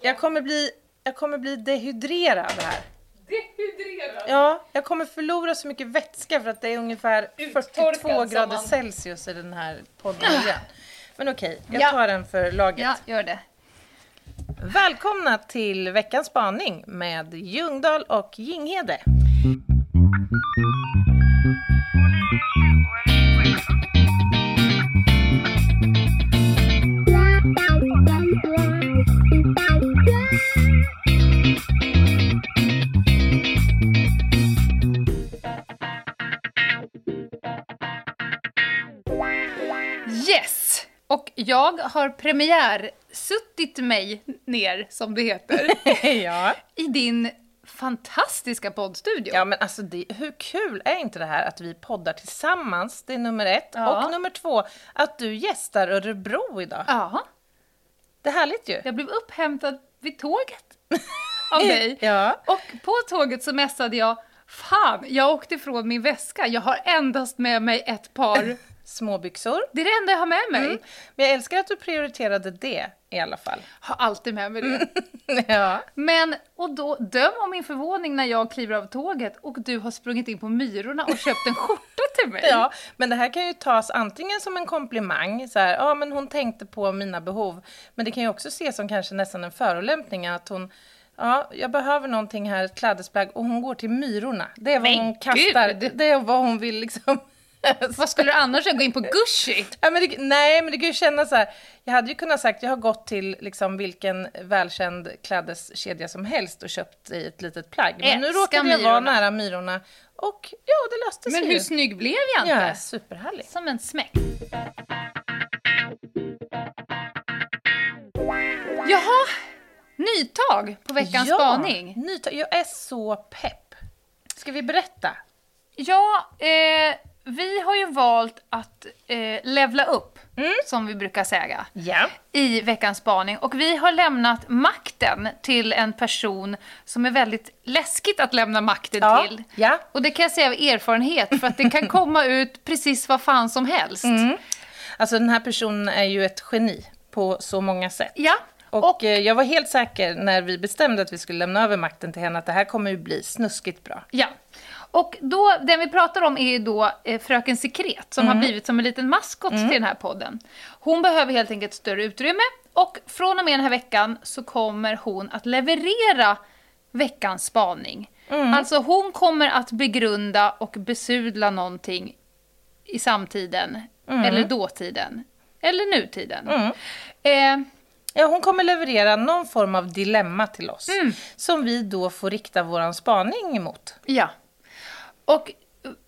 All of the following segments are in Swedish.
Jag kommer bli, jag kommer bli dehydrerad här. Dehydrerad. Ja, jag kommer förlora så mycket vätska för att det är ungefär Uttorkad 42 som grader man- Celsius i den här poddmiljön. Men okej, jag Ja. tar den för laget. Ja, gör det. Välkomna till veckans spaning med Ljungdahl och Jinghede. Och jag har premiär suttit mig ner, som det heter, ja. i din fantastiska poddstudio. ja, men alltså det, hur kul är inte det här att vi poddar tillsammans? Det är nummer ett. Ja. Och nummer två, att du gästar Örebro idag. Ja, Det är härligt ju. jag blev upphämtad vid tåget av dig. Ja. Och på tåget så messade jag Fan, jag åkte ifrån min väska. Jag har endast med mig ett par. Småbyxor. Det är det enda jag har med mig. Mm. Men jag älskar att du prioriterade det i alla fall. Har alltid med mig det. ja. Men, och då, döm om min förvåning när jag kliver av tåget och du har sprungit in på Myrorna och köpt en skjorta till mig. Ja, men det här kan ju tas antingen som en komplimang, så här, ja men hon tänkte på mina behov, men det kan ju också ses som kanske nästan en förolämpning att hon Ja, jag behöver någonting här, ett klädesplagg, och hon går till Myrorna. Det är vad Men hon kastar, gud! det, det är vad hon vill liksom... Vad skulle du annars? Gå in på Gucci? Ja, men det, nej, men det kan ju kännas så här. Jag hade ju kunnat sagt, jag har gått till liksom vilken välkänd klädeskedja som helst och köpt i ett litet plagg. Men nu Älskar råkade jag vara nära Myrorna och ja, det löste sig Men ju. hur snygg blev jag inte? Ja, superhärligt. Som en smäck. Jaha, nytag på veckans ja, spaning. Nyta- jag är så pepp. Ska vi berätta? Ja, eh, vi har ju valt att eh, levla upp, som vi brukar säga, Ja. i veckans spaning. Och vi har lämnat makten till en person som är väldigt läskigt att lämna makten Ja, till. ja. Och det kan jag säga av erfarenhet, för att det kan komma ut precis vad fan som helst. Alltså den här personen är ju ett geni på så många sätt. Ja, Och, och eh, jag var helt säker när vi bestämde att vi skulle lämna över makten till henne att det här kommer ju bli snuskigt bra. Ja. Och då, den vi pratar om är ju då eh, Fröken Sekret som har blivit som en liten maskot till den här podden. Hon behöver helt enkelt större utrymme och från och med den här veckan så kommer hon att leverera veckans spaning. Alltså hon kommer att begrunda och besudla någonting i samtiden, eller dåtiden, eller nutiden. Eh, Ja, hon kommer leverera någon form av dilemma till oss som vi då får rikta våran spaning emot. Ja. Och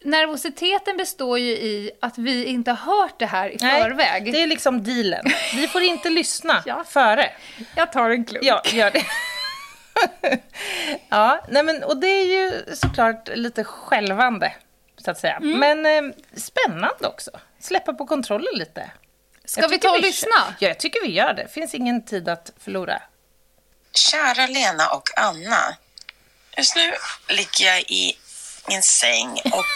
nervositeten består ju i att vi inte har hört det här i förväg. det är liksom dealen. Vi får inte lyssna Ja. före. Jag tar en klunk. Ja, gör det. ja, nej men, och det är ju såklart lite självande, så att säga. Mm. Men eh, spännande också. Släppa på kontrollen lite. Ska Jag vi ta och kö- lyssna? Ja, jag tycker vi gör det. finns ingen tid att förlora. Kära Lena och Anna. Just nu ligger jag i min säng och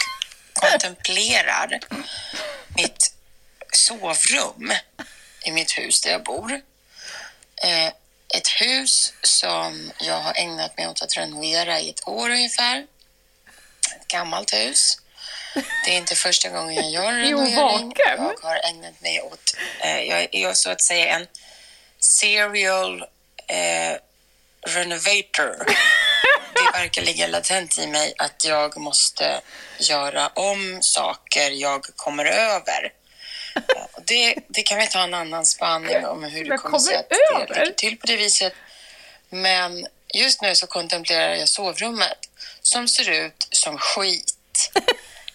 kontemplerar mitt sovrum i mitt hus där jag bor. Eh, ett hus som jag har ägnat mig åt att renovera i ett år ungefär. Ett gammalt hus. Det är inte första gången jag gör en renovering. Jag har ägnat mig åt, eh, jag är så att säga en serial eh, renovator. Verkar ligga latent i mig att jag måste göra om saker jag kommer över. Eh, Det, det kan vi ta en annan spaning om hur det kommer sig att det ligger till på det viset. Men just nu så kontemplerar jag sovrummet som ser ut som skit.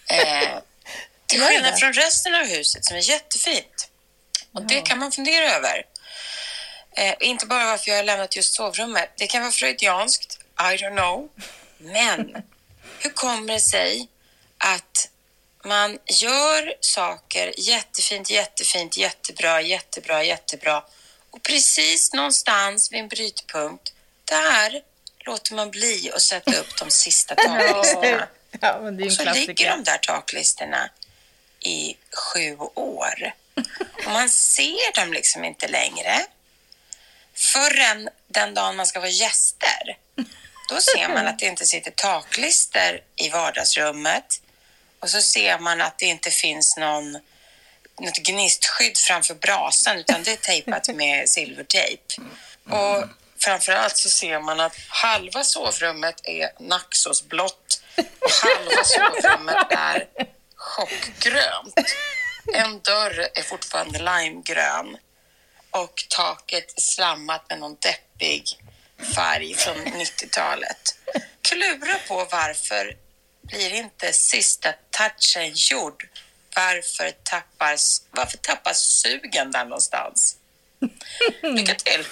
Eh, till skillnad från resten av huset som är jättefint. Och det kan man fundera över. Eh, inte bara varför jag har lämnat just sovrummet. Det kan vara freudianskt, I don't know. Men hur kommer det sig att man gör saker jättefint, jättefint, jättebra, jättebra, jättebra och precis någonstans vid en brytpunkt, där låter man bli att sätta upp de sista taklistorna. Ja, men det är Och så ligger klassiker. de där taklistorna i sju år. Och man ser dem liksom inte längre. Förrän den dagen man ska vara gäster. Då ser man att det inte sitter taklister i vardagsrummet. Och så ser man att det inte finns någon, något gnistskydd framför brasan utan det är tejpat med silvertejp. Och framförallt så ser man att halva sovrummet är naxosblått och halva sovrummet är chockgrönt. En dörr är fortfarande limegrön och taket är slammat med någon deppig färg från 90-talet. Klura på varför blir inte sista touchen gjord? Varför tappas, varför tappas sugen där någonstans? Lycka till!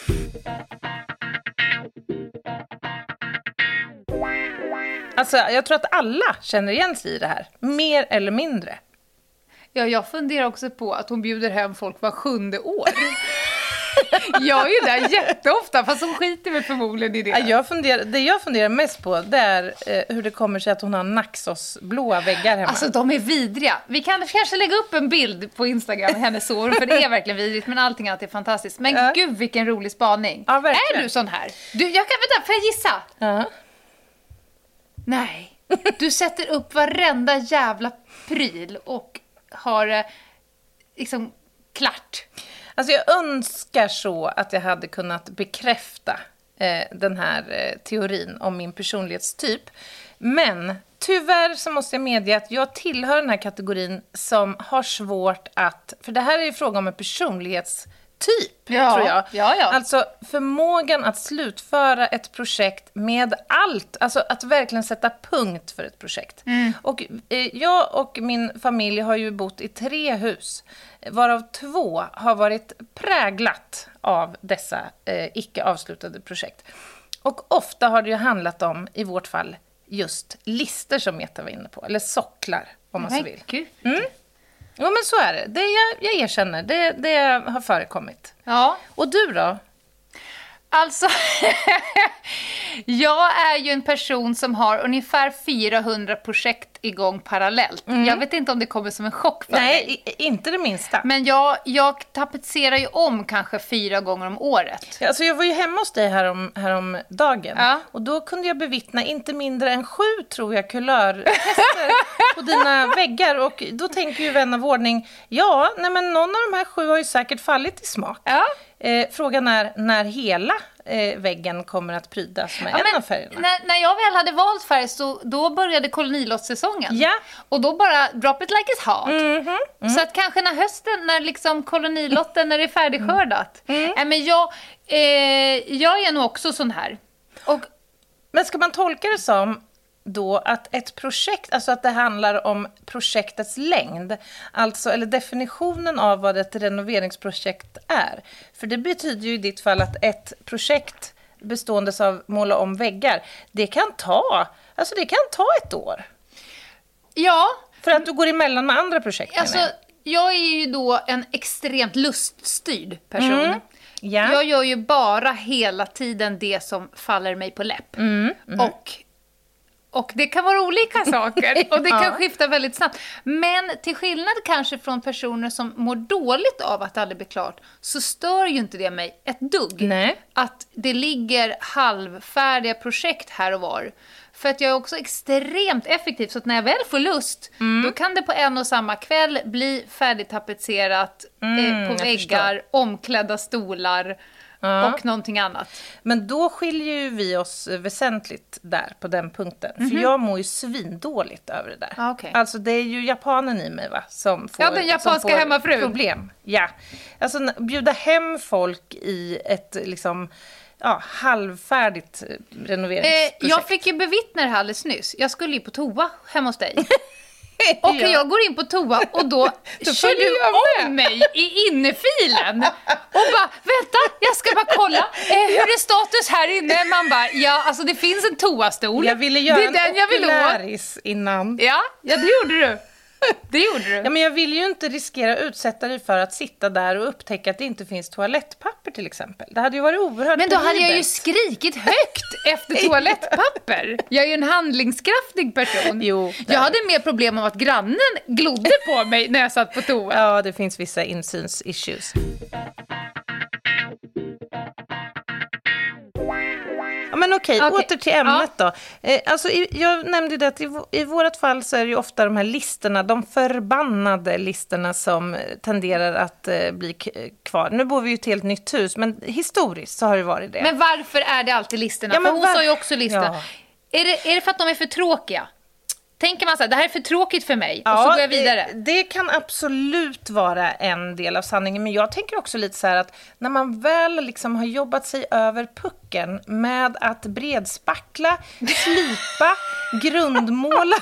Alltså, jag tror att alla känner igen sig i det här, mer eller mindre. Ja, jag funderar också på att hon bjuder hem folk var sjunde år. jag är ju där jätteofta, fast hon skiter väl förmodligen i det. Ja, Jag funderar, det jag funderar mest på det är eh, hur det kommer sig att hon har Naxos-blåa väggar hemma. Alltså de är vidriga. Vi kan kanske lägga upp en bild på Instagram hennes sovrum, för det är verkligen vidrigt, men allting annat är fantastiskt. Men Ja. gud vilken rolig spaning. Ja, är du sån här? Du, jag kan, vänta, får jag gissa? ja. Nej. Du sätter upp varenda jävla pryl och har eh, liksom klart. Alltså jag önskar så att jag hade kunnat bekräfta eh, den här eh, teorin om min personlighetstyp. Men tyvärr så måste jag medge att jag tillhör den här kategorin som har svårt att... För det här är ju fråga om en personlighetstyp, Ja, tror jag. ja, ja. Alltså förmågan att slutföra ett projekt med allt. Alltså att verkligen sätta punkt för ett projekt. Mm. Och eh, jag och min familj har ju bott i tre hus. Varav två har varit präglat av dessa eh, icke avslutade projekt. Och ofta har det ju handlat om, i vårt fall, just lister som Meta var inne på. Eller socklar, om man så Men vill. gud. Ja, men så är det. det jag, jag erkänner, det, det har förekommit. Ja, Och du då? Alltså, jag är ju en person som har ungefär 400 projekt igång parallellt. Jag vet inte om det kommer som en chock för Mm. Nej, dig. i, inte det minsta. Men jag, jag tapetserar ju om kanske fyra gånger om året. Alltså jag var ju hemma hos dig härom, härom dagen Ja. och då kunde jag bevittna inte mindre än sju, tror jag, kulörtester på dina väggar. Och då tänker ju vän av ordning, ja, nej men någon av de här sju har ju säkert fallit i smak. Ja. Eh, frågan är när hela eh, väggen kommer att prydas med Ja, en men av färgerna. När, när jag väl hade valt färg så då började kolonilottssäsongen. Ja. Och då bara drop it like it's hot. Mhm, Så att kanske när hösten, när liksom kolonilotten, när det är färdigskördat. Mm. Nej, men jag, eh, jag är nog också sån här. Och Men ska man tolka det som då att ett projekt, alltså att det handlar om projektets längd, alltså, eller definitionen av vad ett renoveringsprojekt är. För det betyder ju i ditt fall att ett projekt bestående av måla om väggar, det kan ta, alltså det kan ta ett år. ja, För att du går emellan med andra projekt alltså menar jag är ju då en extremt luststyrd person. Mm. Ja. Jag gör ju bara hela tiden det som faller mig på läpp. Mm, Och, och det kan vara olika saker och det kan Ja. skifta väldigt snabbt. Men till skillnad kanske från personer som mår dåligt av att det aldrig blir klart så stör ju inte det mig ett dugg. Nej. Att det ligger halvfärdiga projekt här och var. För att jag är också extremt effektiv så att när jag väl får lust Mm. då kan det på en och samma kväll bli färdigtapetserat eh, på Mm, väggar, omklädda stolar Ja. och någonting annat. Men då skiljer ju vi oss väsentligt där på den punkten. För jag mår ju svindåligt över det där. Mhm. Ah, okej. Alltså det är ju japanen i mig va, som får, Ja, den japanska som får hemmafrun. problem. Ja. Alltså bjuda hem folk i ett liksom, ja, halvfärdigt eh, Eh, renoveringsprojekt. jag fick ju bevittna det här alldeles nyss. Jag skulle ju på toa hemma hos dig. Och Ja. jag går in på toa och då, Då kör du om mig i innefilen. Och bara, vänta, jag ska bara kolla. Eh, hur är status här inne? Man bara, ja alltså det finns en toastol. Jag ville göra det är den jag vill åt. innan. Ja, ja det gjorde du. Det gjorde du. Ja, men jag vill ju inte riskera att utsätta dig för att sitta där och upptäcka att det inte finns toalettpapper till exempel. Det hade ju varit oerhört Men då hade jag ju skrikit högt efter toalettpapper. Jag är ju en handlingskraftig person. Jo, jag hade mer problem om att grannen glodde på mig när jag satt på toa. Ja, det finns vissa insyns-issues. Men okej, Okej. åter till ämnet då. Eh, alltså, jag nämnde det att i, i vårt fall så är det ju ofta de här listorna, de förbannade listorna som eh, tenderar att eh, bli kvar. Nu bor vi ju i ett helt nytt hus, men historiskt så har det varit det. Men varför är det alltid listorna? Ja, men för hon var- sa ju också listorna. Ja. Är, det, är det för att de är för tråkiga? Tänker man så här, det här är för tråkigt för mig, och så går jag vidare. Det, det kan absolut vara en del av sanningen, men jag tänker också lite så här att när man väl liksom har jobbat sig över pucken med att bredspackla, slipa, grundmåla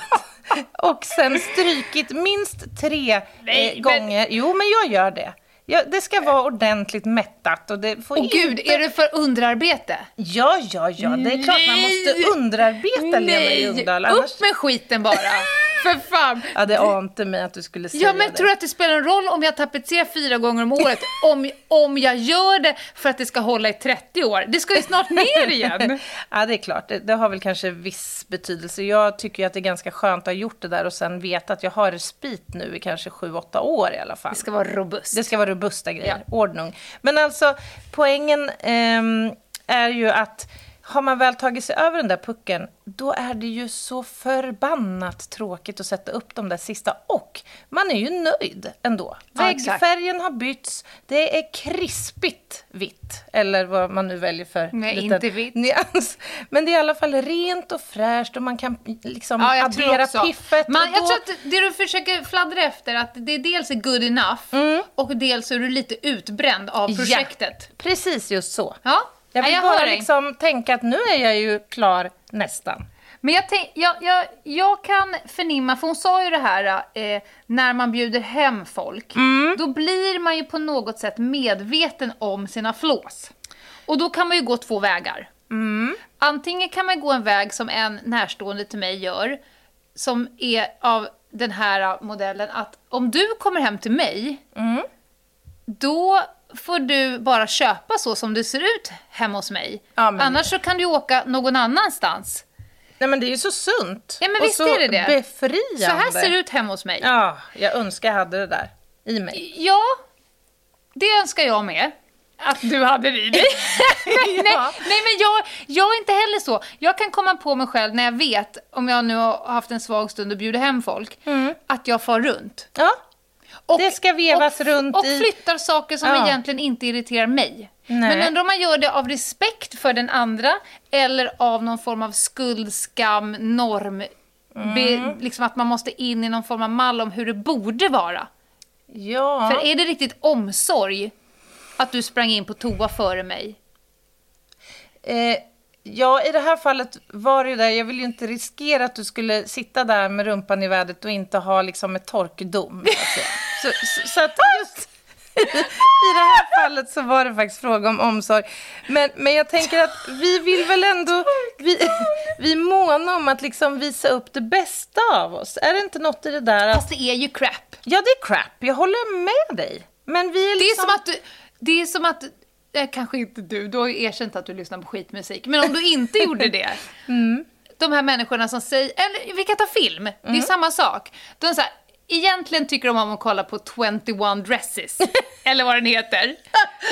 och sen strykit minst tre Nej, eh, men- gånger. Jo, men jag gör det. Ja, det ska vara ordentligt mättat och det får Åh inte... gud, är det för underarbete? Ja, ja, ja, det är klart man måste underarbeta Lena Ljungdahl. Annars... upp med skiten bara! för fan! Ja, det ante mig att du skulle säga Ja, men det. tror du att det spelar en roll om jag tapetserar fyra gånger om året? Om, om jag gör det för att det ska hålla i 30 år? Det ska ju snart ner igen! Ja, det är klart. Det, det har väl kanske viss betydelse. Jag tycker ju att det är ganska skönt att ha gjort det där och sen veta att jag har respit nu i kanske sju, åtta år i alla fall. Det ska vara robust. Det ska vara robusta grejer, ordning. Men alltså, poängen ehm, är ju att har man väl tagit sig över den där pucken, då är det ju så förbannat tråkigt att sätta upp de där sista. Och man är ju nöjd ändå. Ja. Väggfärgen har bytts, det är krispigt vitt. Eller vad man nu väljer för Nej, inte vitt. nyans. Men det är i alla fall rent och fräscht och man kan liksom Ja, addera piffet. Man, och jag då- tror att det du försöker fladdra efter, att det dels är good enough Mm. och dels är du lite utbränd av projektet. Precis just så. Ja, Jag ja, vill jag bara liksom tänka att nu är jag ju klar nästan. Men jag, tänk, jag, jag, jag kan förnimma, för hon sa ju det här, eh, när man bjuder hem folk, Mm. då blir man ju på något sätt medveten om sina flås. Och då kan man ju gå två vägar. Mm. Antingen kan man gå en väg som en närstående till mig gör, som är av den här modellen att om du kommer hem till mig, Mm. då får du bara köpa så som det ser ut hemma hos mig. Ja, men- Annars så kan du åka någon annanstans. Nej men det är ju så sunt. Ja, men och visst så är det det. befriande. Så här ser det ut hemma hos mig. Ja, jag önskar jag hade det där i mig. Ja, det önskar jag med. Att du hade det i dig. nej, nej, men jag, jag är inte heller så. Jag kan komma på mig själv när jag vet, om jag nu har haft en svag stund och bjuder hem folk, att jag far runt. Ja, Och, Det ska vevas och, runt och i- flyttar saker som Ja. egentligen inte irriterar mig. Nej. Men undrar om man gör det av respekt för den andra eller av någon form av skuld, skam, norm. Mm. Be, liksom att man måste in i någon form av mall om hur det borde vara. ja. För är det riktigt omsorg att du sprang in på toa före mig? Eh, ja, i det här fallet var det ju där, jag vill ju inte riskera att du skulle sitta där med rumpan i vädret och inte ha liksom ett torkdom. så att säga. Så, så, så att just i det här fallet så var det faktiskt fråga om omsorg. Men, men jag tänker att vi vill väl ändå, vi, vi måna om att liksom visa upp det bästa av oss. Är det inte något i det där att, Fast det är ju crap. ja det är crap, jag håller med dig. Men vi är Det är liksom... som att du... Det är som att... Eh, kanske inte du, du har ju erkänt att du lyssnar på skitmusik. Men om du inte gjorde det. De här människorna som säger... Eller vi kan ta film, det är samma sak. De så här, egentligen tycker de om att kolla på 21 dresses. eller vad den heter.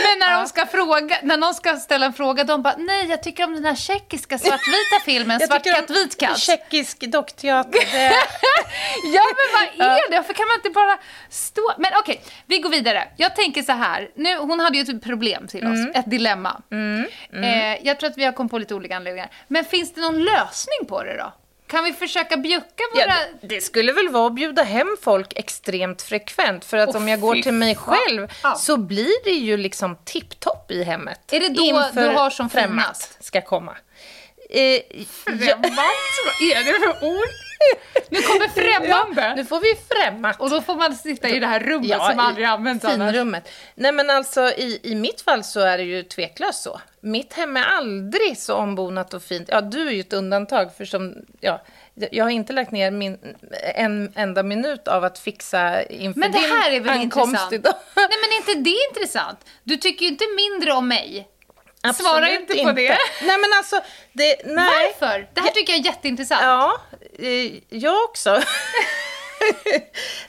Men när, de ska fråga, när någon ska ställa en fråga, de bara nej jag tycker om den här tjeckiska svartvita filmen, Svart katt, vit katt. Tjeckisk dockteater. Ja men vad är det? Varför kan man inte bara stå... Men okej, vi går vidare. Jag tänker så här. Nu, hon hade ju ett problem till oss, ett dilemma. Eh, jag tror att vi har kommit på lite olika anledningar. Men finns det någon lösning på det då? Kan vi försöka bjucka våra... Ja, det, det skulle väl vara att bjuda hem folk extremt frekvent. För att Åh, om jag går till mig själv Ja. så blir det ju liksom tipptopp i hemmet. Är det då Inför du har som främmat ska komma. Eh, ja, Främmande? Vad är det för ord? Nu kommer främmande. nu får vi främmat. Och då får man sitta i det här rummet som aldrig används annars. finrummet. Nej men alltså i, i mitt fall så är det ju tveklöst så. Mitt hem är aldrig så ombonat och fint. Ja, du är ju ett undantag för som, ja, jag har inte lagt ner min, en enda minut av att fixa inför Men det din här är väl ankomst intressant? idag. Nej men är inte det intressant? Du tycker ju inte mindre om mig. Absolut Svara inte på det. Nej men alltså, det, nej. Varför? Det här tycker jag är jätteintressant. Ja, eh, jag också.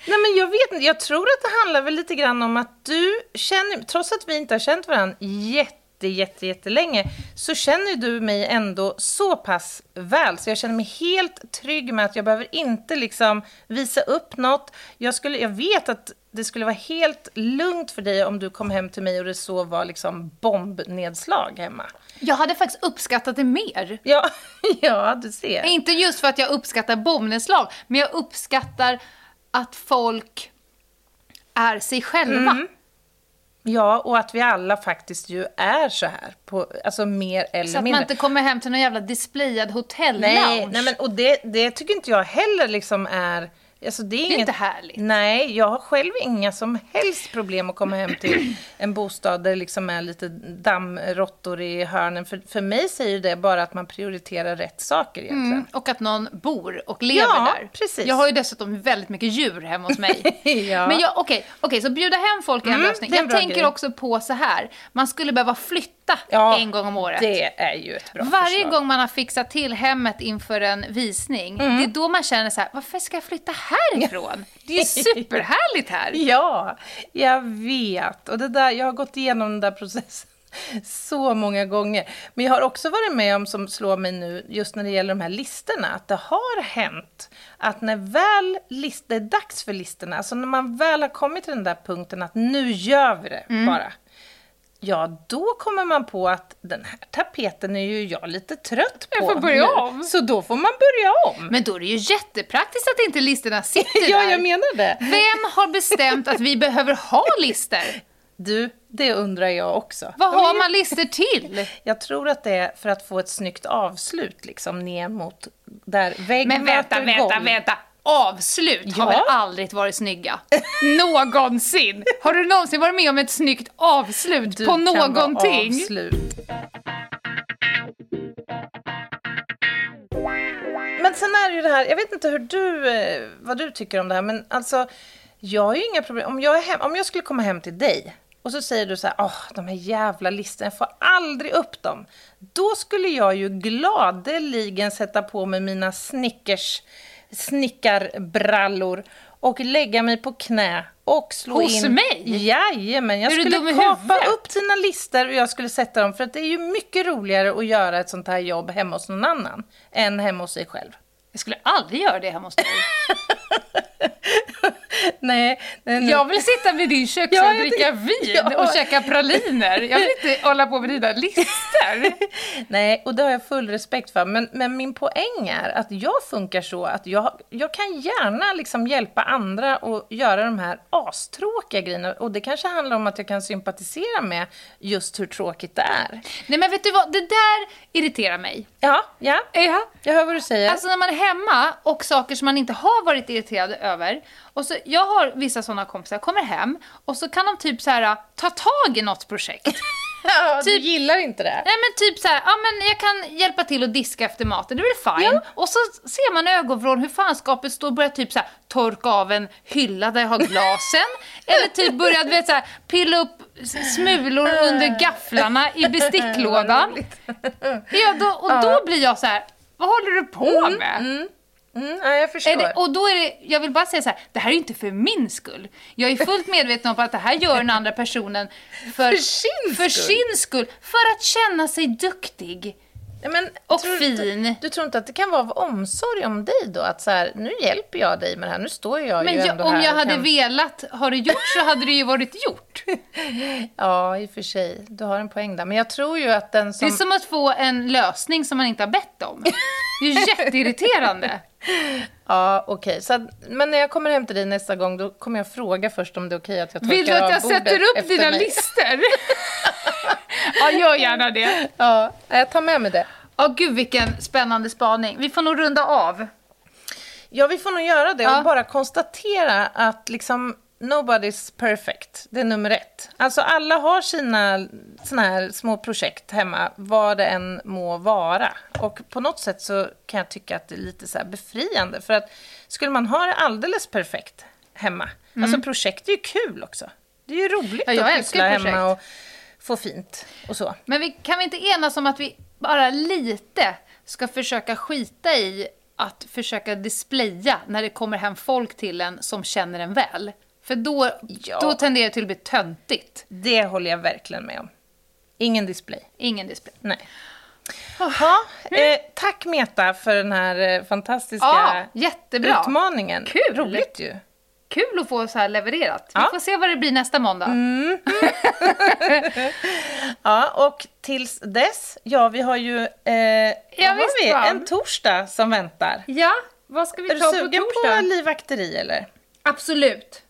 Nej men jag vet inte, jag tror att det handlar väl lite grann om att du känner, trots att vi inte har känt varandra jätte, jätte, jättelänge så känner du mig ändå så pass väl så jag känner mig helt trygg med att jag behöver inte liksom visa upp något. Jag, skulle, jag vet att det skulle vara helt lugnt för dig om du kom hem till mig och det så var liksom bombnedslag hemma. Jag hade faktiskt uppskattat det mer. Ja, ja du ser. Inte just för att jag uppskattar bombnedslag, men jag uppskattar att folk är sig själva. Mm. Ja, och att vi alla faktiskt ju är så här, på, alltså mer eller Så att mindre. man inte kommer hem till någon jävla displayad hotellounge. nej, nej, men och det, det tycker inte jag heller liksom är... Alltså det är, Det är inget, inte härligt. Nej, jag har själv inga som helst problem att komma hem till en bostad där det liksom är lite dammråttor i hörnen. För, för mig säger det bara att man prioriterar rätt saker egentligen. Mm, och att någon bor och lever Ja, där. precis. Jag har ju dessutom väldigt mycket djur hemma hos mig. Ja. Men jag, okej, okej, så bjuda hem folk är en Mm, lösning. Jag tänker grej. också på så här, man skulle behöva flytta Ja, en gång om året. Det är ju ett bra Varje förslag. gång man har fixat till hemmet inför en visning, det är då man känner så här, varför ska jag flytta härifrån? Det är ju superhärligt här. Ja, jag vet. Och det där, jag har gått igenom den där processen så många gånger. Men jag har också varit med om, som slår mig nu, just när det gäller de här listorna, att det har hänt att när väl list, det är dags för listorna, alltså när man väl har kommit till den där punkten att nu gör vi det Mm. bara. Ja, då kommer man på att den här tapeten är ju jag lite trött på. Jag får börja om. Så då får man börja om. Men då är det ju jättepraktiskt att inte listorna sitter ja, där. jag menar det. Vem har bestämt att vi behöver ha listor? Du, det undrar jag också. Vad har man listor till? Jag tror att det är för att få ett snyggt avslut liksom ner mot där vägg Men vänta, vänta, golv. vänta. Avslut har Ja. väl aldrig varit snygga? Någonsin! Har du någonsin varit med om ett snyggt avslut Du på kan vara någonting? Avslut. Men sen är det ju det här, jag vet inte hur du, eh, vad du tycker om det här, men alltså jag har ju inga problem. Om jag, är hem, om jag skulle komma hem till dig och så säger du så här, åh, de här jävla listorna, jag får aldrig upp dem. Då skulle jag ju gladeligen sätta på mig mina Snickers, snickarbrallor och lägga mig på knä och slå Hos in... mig? Jajamän, jag Är skulle kapa upp dina listor och jag skulle sätta dem för att det är ju mycket roligare att göra ett sånt här jobb hemma hos någon annan än hemma hos sig själv. Jag skulle aldrig göra det hemma hos dig. Nej, nej, nej. Jag vill sitta vid din Ja, och dricka vin Ja. och käka praliner. Jag vill inte hålla på med dina listor. Nej, och det har jag full respekt för. Men, men min poäng är att jag funkar så att jag, jag kan gärna liksom hjälpa andra att göra de här astråkiga grejerna. Och det kanske handlar om att jag kan sympatisera med just hur tråkigt det är. Nej men vet du vad, det där irriterar mig. Ja, ja, Ja. jag hör vad du säger. Alltså när man är hemma och saker som man inte har varit irriterad över. Och så, jag har vissa sådana kompisar, kommer hem och så kan de typ så här ta tag i något projekt. ja, du typ- gillar inte det? Nej men typ så här, ja men jag kan hjälpa till att diska efter maten, det är väl fine. Ja. Och så ser man ögonvrån hur fanskapet står och börjar typ så här torka av en hylla där jag har glasen. eller typ börjar du vet, så här, pilla upp smulor under gafflarna i besticklådan. ja, då, och då blir jag så här, vad håller du på med? Mm, ja, jag förstår. Det, och då är det, jag vill bara säga så här, det här är inte för min skull. Jag är fullt medveten om att det här gör den andra personen för, För sin för skull. sin skull. För att känna sig duktig. Men, Och tror du fin. Du tror inte att det kan vara av omsorg om dig då? Att så här, nu hjälper jag dig med det här, nu står jag Men ju jag, ändå om här jag och hade kan... velat ha det gjort så hade det ju varit gjort. Ja, i och för sig. Du har en poäng där. Men jag tror ju att den Det som... är som att få en lösning som man inte har bett om. Det är ju jätteirriterande. Ja, okej. Så att- Men när jag kommer hem till dig nästa gång, då kommer jag fråga först om det är okej att jag torkar Vill du att jag sätter upp dina mig. listor? ja, gör gärna det. Ja, jag tar med mig det. Ja, gud vilken spännande spaning. Vi får nog runda av. Ja, vi får nog göra det Ja. och bara konstatera att liksom nobody's perfect. Det är nummer ett. Alltså alla har sina såna här små projekt hemma, vad det än må vara. Och på något sätt så kan jag tycka att det är lite så här befriande. För att skulle man ha det alldeles perfekt hemma, alltså projekt är ju kul också. Det är ju roligt Mm. Ja, att pyssla hemma och få fint och så. Men vi, kan vi inte enas om att vi bara lite ska försöka skita i att försöka displaya när det kommer hem folk till en som känner en väl? För då, Ja. då tenderar det till att bli töntigt. Det håller jag verkligen med om. Ingen display. Ingen display. Nej. Jaha, eh, tack Meta för den här eh, fantastiska Ja, jättebra. utmaningen. Kul. Roligt ju. Kul att få så här levererat. Ja. Mm. Vi får se vad det blir nästa måndag. Ja, och tills dess, ja vi har ju eh, vad har vi? en torsdag som väntar. Ja, vad ska vi Är du ta på sugen torsdag? på livvakteri eller? Absolut.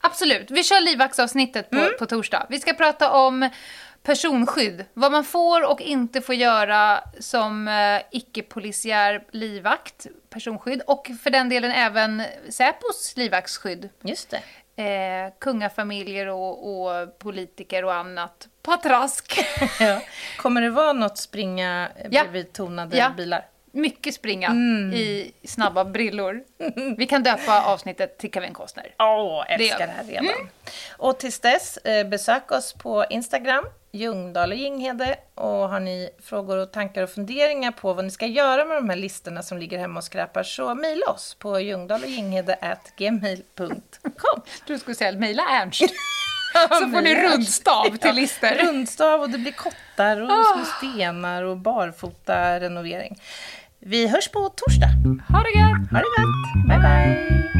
Absolut. Vi kör livvaktsavsnittet på, Mm. på torsdag. Vi ska prata om personskydd. Vad man får och inte får göra som eh, icke-polisiär livvakt, personskydd. Och för den delen även Säpos livvaktsskydd. Just det. Eh, kungafamiljer och, och politiker och annat. Patrask. Ja. Kommer det vara något springa eh, bredvid tonade Ja. bilar? Mycket springa Mm. i snabba brillor. Vi kan döpa avsnittet till Kevin Costner. Åh, Det älskar det, här redan. Och tills dess, eh, besök oss på Instagram, Ljungdahl och Ginghede. Och har ni frågor och tankar och funderingar på vad ni ska göra med de här listorna som ligger hemma och skräpar så mejla oss på ljungdahlochginghede.gmail.com Du skulle säga mejla Ernst. Så får ni rundstav till listor. Rundstav och det blir kottar och små stenar och barfota renovering. Vi hörs på torsdag. Ha det gött! Ha det gott! Bye, bye!